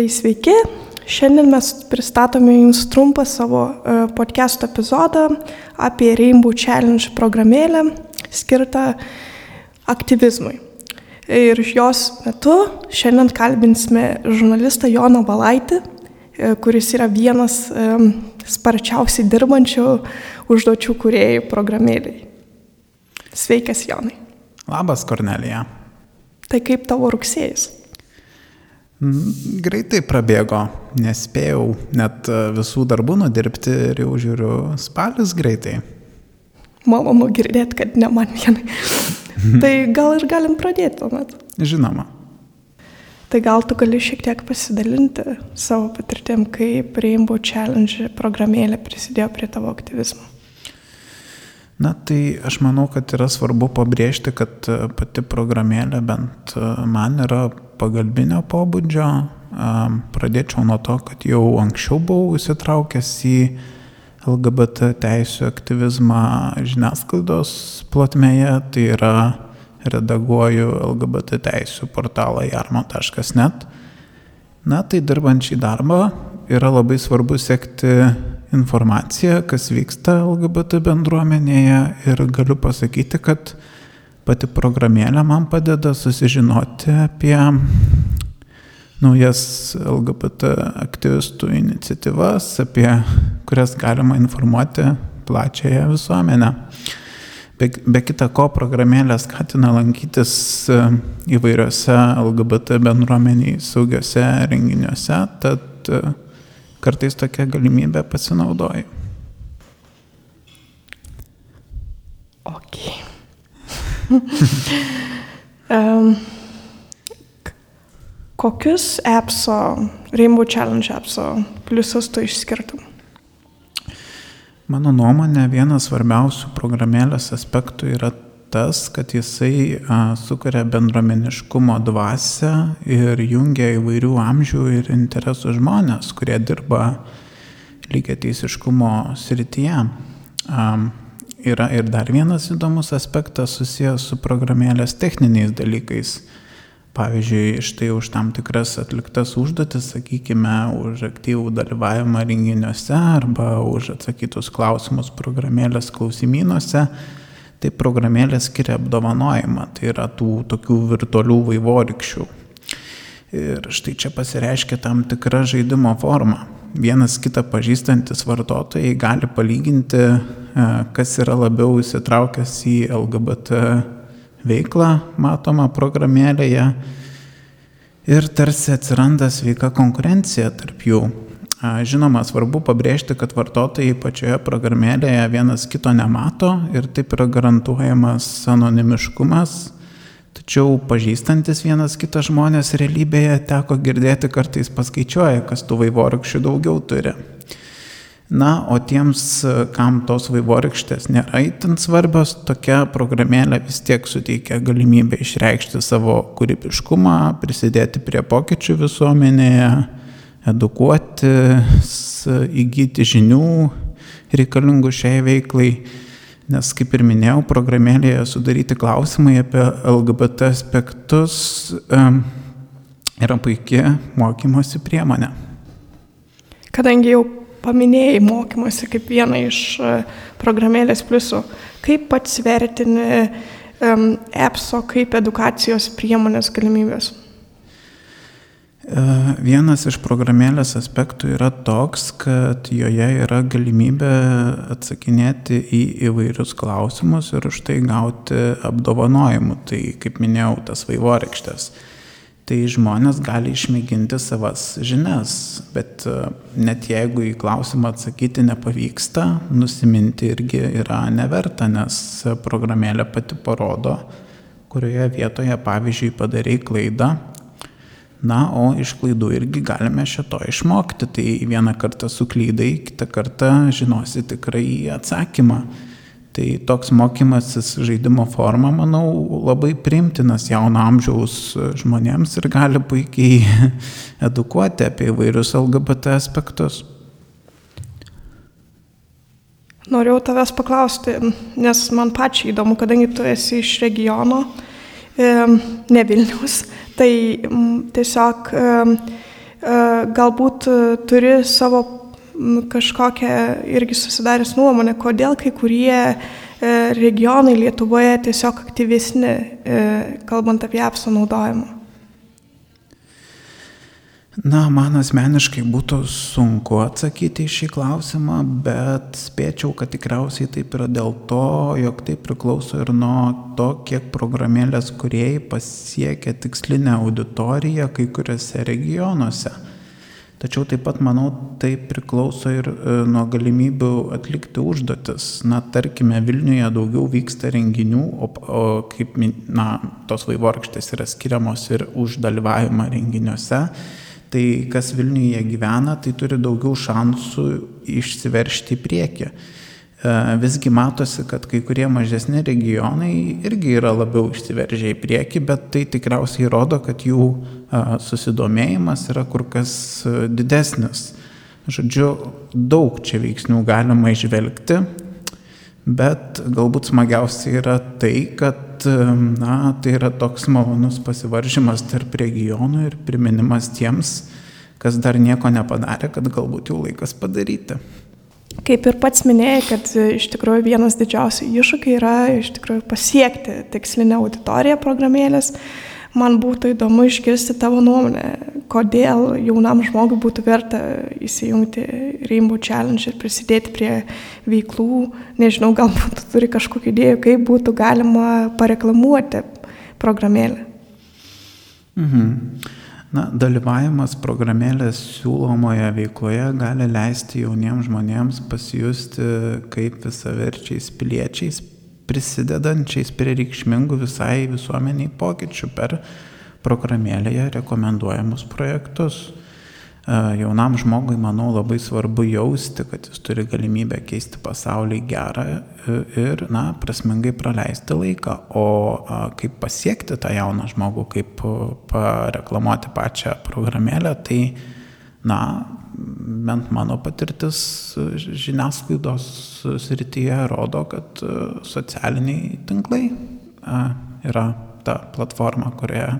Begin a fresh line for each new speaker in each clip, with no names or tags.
Tai sveiki, šiandien mes pristatome Jums trumpą savo e, podcast epizodą apie Rainbow Challenge programėlę skirtą aktyvizmui. Ir jos metu šiandien kalbinsime žurnalistą Joną Valaitį, e, kuris yra vienas e, sparčiausiai dirbančių užduočių kuriejų programėliai. Sveikas, Jonai.
Labas, Kornelija.
Tai kaip tavo rugsėjas?
Greitai prabėgo, nespėjau net e, visų darbų nudirbti ir jau žiūriu, spalis greitai.
Malonu girdėti, kad ne man vienai. tai gal ir galim pradėti tuomet.
Žinoma.
Tai gal tu gali šiek tiek pasidalinti savo patirtim, kaip Rainbow Challenge programėlė prisidėjo prie tavo aktyvizmo.
Na tai aš manau, kad yra svarbu pabrėžti, kad e, pati programėlė bent e, man yra pagalbinio pobūdžio. Pradėčiau nuo to, kad jau anksčiau buvau įsitraukęs į LGBT teisų aktyvizmą žiniasklaidos plotmėje, tai yra redaguoju LGBT teisų portalą jarmo.net. Na, tai dirbant šį darbą yra labai svarbu sekti informaciją, kas vyksta LGBT bendruomenėje ir galiu pasakyti, kad pati programėlė man padeda susižinoti apie naujas LGBT aktyvistų iniciatyvas, apie kurias galima informuoti plačiąją visuomenę. Be, be kita ko, programėlė skatina lankytis e, įvairiose LGBT bendruomeniai saugiose renginiuose, tad e, kartais tokia galimybė pasinaudoju.
Okay um, kokius appso, Rainbow Challenge appso pliusus tu išskirtum?
Mano nuomonė, vienas svarbiausių programėlės aspektų yra tas, kad jisai sukuria bendruomeniškumo dvasę ir jungia įvairių amžių ir interesų žmonės, kurie dirba lygiai teisiškumo srityje. Yra ir dar vienas įdomus aspektas susijęs su programėlės techniniais dalykais. Pavyzdžiui, štai už tam tikras atliktas užduotis, sakykime, už aktyvų dalyvavimą renginiuose arba už atsakytus klausimus programėlės klausimynuose, tai programėlė skiria apdovanojimą, tai yra tų tokių virtualių vaivorykščių. Ir štai čia pasireiškia tam tikra žaidimo forma vienas kitą pažįstantis vartotojai gali palyginti, e, kas yra labiau įsitraukęs į LGBT veiklą matomą programėlėje ir tarsi atsiranda sveika konkurencija tarp jų. Žinoma, svarbu pabrėžti, kad vartotojai pačioje programėlėje vienas kito nemato ir taip yra garantuojamas anonimiškumas Tačiau pažįstantis vienas kitą žmonės realybėje teko girdėti kartais paskaičiuoja, kas tų vaivorykščių daugiau turi. Na, o tiems, kam tos vaivorykštės nėra itin svarbios, tokia programėlė vis tiek suteikia galimybę išreikšti savo kūrybiškumą, prisidėti prie pokyčių visuomenėje, edukuoti, įgyti žinių reikalingų šiai veiklai. Nes, kaip ir minėjau, programėlėje sudaryti klausimai apie LGBT aspektus yra puikia mokymosi priemonė.
Kadangi jau paminėjai mokymosi kaip vieną iš e, programėlės pliusų, kaip pats vertini EPSO kaip edukacijos priemonės galimybės?
E, vienas iš programėlės aspektų yra toks, kad joje yra galimybė atsakinėti į įvairius klausimus ir už tai gauti apdovanojimų. Tai, kaip minėjau, tas vaivorykštės. Tai žmonės gali išmėginti savas žinias, bet e, net jeigu į klausimą atsakyti nepavyksta, nusiminti irgi yra neverta, nes programėlė pati parodo, kurioje vietoje, pavyzdžiui, padarai klaidą Na, o iš klaidų irgi galime šito išmokti. Tai vieną kartą suklydai, kitą kartą žinosi tikrai atsakymą. Tai toks mokymasis žaidimo forma, manau, labai primtinas jauno amžiaus žmonėms ir gali puikiai edukuoti apie įvairius LGBT aspektus.
Norėjau tavęs paklausti, nes man pačiai įdomu, kadangi tu esi iš regiono, ne Vilnius, Tai tiesiog galbūt turi savo kažkokią irgi susidaręs nuomonę, kodėl kai kurie regionai Lietuvoje tiesiog aktyvesni, kalbant apie apso naudojimą.
Na, man asmeniškai būtų sunku atsakyti į šį klausimą, bet spėčiau, kad tikriausiai taip yra dėl to, jog tai priklauso ir nuo to, kiek programėlės kuriejai pasiekia tikslinę auditoriją kai kuriuose regionuose. Tačiau taip pat, manau, tai priklauso ir e, nuo galimybių atlikti užduotis. Na, tarkime, Vilniuje daugiau vyksta renginių, o, o kaip, na, tos vaivorkštės yra skiriamos ir už dalyvavimą renginiuose tai kas Vilniuje gyvena, tai turi daugiau šansų išsiveršti į priekį. E, visgi matosi, kad kai kurie mažesni regionai irgi yra labiau išsiveržę į priekį, bet tai tikriausiai rodo, kad jų e, susidomėjimas yra kur kas e, didesnis. Žodžiu, daug čia veiksnių galima išvelgti, bet galbūt smagiausia yra tai, kad na, tai yra toks malonus pasivaržymas tarp regionų ir priminimas tiems, kas dar nieko nepadarė, kad galbūt jau laikas padaryti.
Kaip ir pats minėjai, kad iš tikrųjų vienas didžiausių iššūkių yra iš tikrųjų pasiekti tikslinę auditoriją programėlės. Man būtų įdomu išgirsti tavo nuomonę, kodėl jaunam žmogui būtų verta įsijungti Rainbow Challenge ir prisidėti prie veiklų. Nežinau, galbūt turi kažkokių idėjų, kaip būtų galima pareklamuoti programėlę.
Mhm. Na, dalyvavimas programėlės siūlomoje veikloje gali leisti jauniems žmonėms pasijusti kaip visaverčiais piliečiais, prisidedančiais prie reikšmingų visai visuomeniai pokyčių per programėlėje rekomenduojamus projektus. E, jaunam žmogui, manau, labai svarbu jausti, kad jis turi galimybę keisti pasaulį gerą ir, na, prasmingai praleisti laiką. O kaip pasiekti tą jauną žmogų, kaip pareklamuoti pačią programėlę, tai, na, bent mano patirtis žiniasklaidos srityje rodo, kad socialiniai tinklai yra ta platforma, kurioje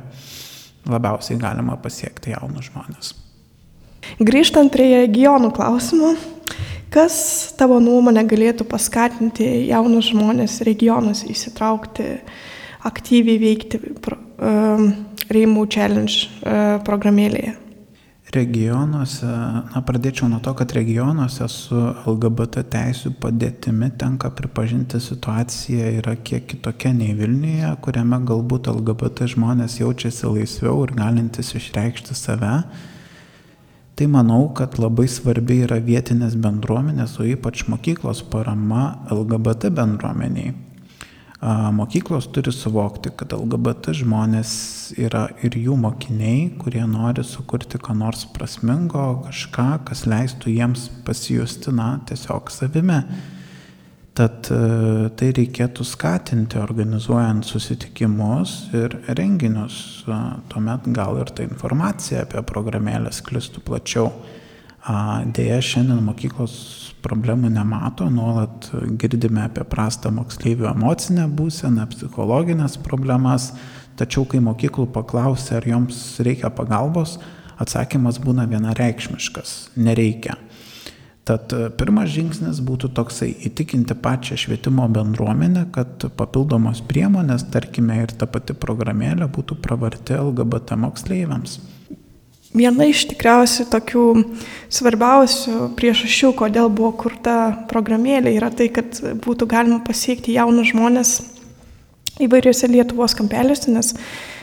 labiausiai galima pasiekti jaunus žmonės.
Grįžtant prie regionų klausimų, kas tavo nuomonė galėtų paskatinti jaunus žmonės regionus įsitraukti, aktyviai veikti um, Rainbow Challenge uh, programėlėje?
Regionuose, na pradėčiau nuo to, kad regionuose su LGBT teisų padėtimi tenka pripažinti situacija yra kiek kitokia nei Vilniuje, kuriame galbūt LGBT žmonės jaučiasi laisviau ir galintis išreikšti save. Tai manau, kad labai svarbi yra vietinės bendruomenės, o ypač mokyklos parama LGBT bendruomeniai Mokyklos turi suvokti, kad LGBT žmonės yra ir jų mokiniai, kurie nori sukurti ką nors prasmingo, kažką, kas leistų jiems pasijusti, na, tiesiog savime. Tad e, tai reikėtų skatinti, organizuojant susitikimus ir renginius. Tuomet gal ir ta informacija apie programėlę sklistų plačiau. Deja, šiandien mokyklos problemų nemato, nuolat girdime apie prastą moksleivių emocinę būseną, psichologinės problemas, tačiau kai mokyklų paklausia, ar joms reikia pagalbos, atsakymas būna vienareikšmiškas - nereikia. Tad e, pirmas žingsnis būtų toksai įtikinti pačią švietimo bendruomenę, kad papildomos priemonės, tarkime ir ta pati programėlė, būtų pravarti LGBT moksleiviams.
Viena iš tikriausiai tokių svarbiausių priežasčių, kodėl buvo kurta programėlė, yra tai, kad būtų galima pasiekti jaunus žmonės įvairiuose Lietuvos kampeliuose, nes,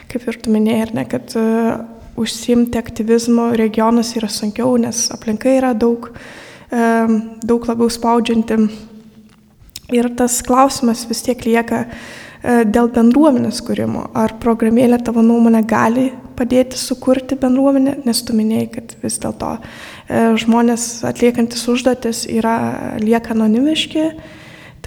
kaip ir tu minėjai, ar ne, kad uh, užsimti aktyvizmo regionus yra sunkiau, nes aplinka yra daug, uh, daug labiau spaudžianti. Ir tas klausimas vis tiek lieka uh, dėl bendruomenės kūrimo. Ar programėlė tavo nuomonė gali padėti sukurti bendruomenę, nes tu minėjai, kad vis dėlto e, žmonės atliekantis užduotis yra, lieka anonimiški,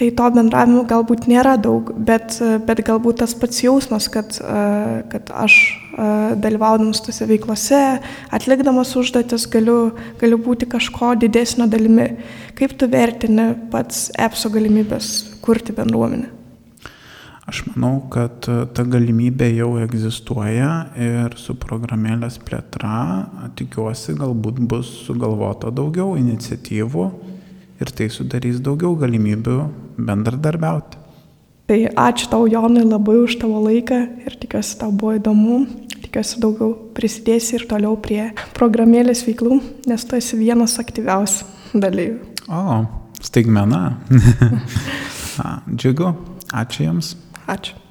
tai to bendravimo galbūt nėra daug, bet, bet galbūt tas pats jausmas, kad, e, kad aš e, dalyvaudamas tose veiklose, atlikdamas užduotis, galiu, galiu būti kažko didesnio dalimi. Kaip tu vertini pats EPSO galimybės kurti bendruomenę?
Aš manau, kad ta galimybė jau egzistuoja ir su programėlės plėtra, tikiuosi, galbūt bus sugalvota daugiau iniciatyvų ir tai sudarys daugiau galimybių bendradarbiauti.
Tai ačiū tau, Jonai, labai už tavo laiką ir tikiuosi, tau buvo įdomu. Tikiuosi, daugiau prisidėsi ir toliau prie programėlės veiklų, nes tu esi vienas aktyviausių dalyvių.
O, staigmena. Džiugu, ačiū Jums.
Ačiū.